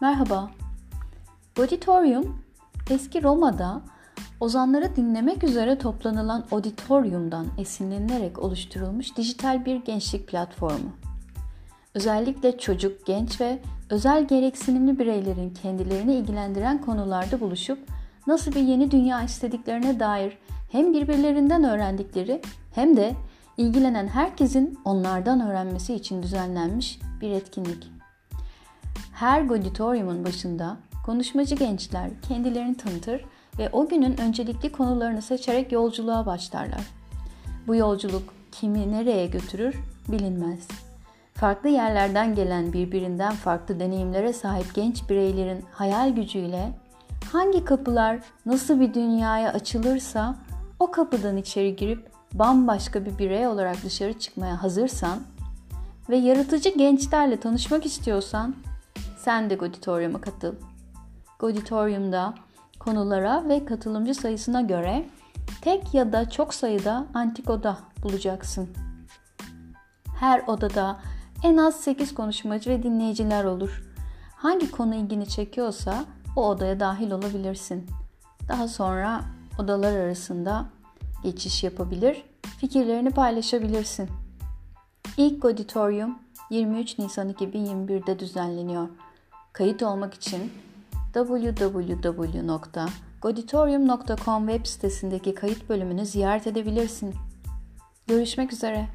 Merhaba. Auditorium, eski Roma'da ozanları dinlemek üzere toplanılan auditoriumdan esinlenilerek oluşturulmuş dijital bir gençlik platformu. Özellikle çocuk, genç ve özel gereksinimli bireylerin kendilerini ilgilendiren konularda buluşup nasıl bir yeni dünya istediklerine dair hem birbirlerinden öğrendikleri hem de ilgilenen herkesin onlardan öğrenmesi için düzenlenmiş bir etkinlik. Her auditoriumun başında konuşmacı gençler kendilerini tanıtır ve o günün öncelikli konularını seçerek yolculuğa başlarlar. Bu yolculuk kimi nereye götürür bilinmez. Farklı yerlerden gelen birbirinden farklı deneyimlere sahip genç bireylerin hayal gücüyle hangi kapılar nasıl bir dünyaya açılırsa o kapıdan içeri girip bambaşka bir birey olarak dışarı çıkmaya hazırsan ve yaratıcı gençlerle tanışmak istiyorsan sen de Goditorium'a katıl. Goditorium'da konulara ve katılımcı sayısına göre tek ya da çok sayıda antik oda bulacaksın. Her odada en az 8 konuşmacı ve dinleyiciler olur. Hangi konu ilgini çekiyorsa o odaya dahil olabilirsin. Daha sonra odalar arasında geçiş yapabilir, fikirlerini paylaşabilirsin. İlk auditorium 23 Nisan 2021'de düzenleniyor. Kayıt olmak için www.goditorium.com web sitesindeki kayıt bölümünü ziyaret edebilirsin. Görüşmek üzere.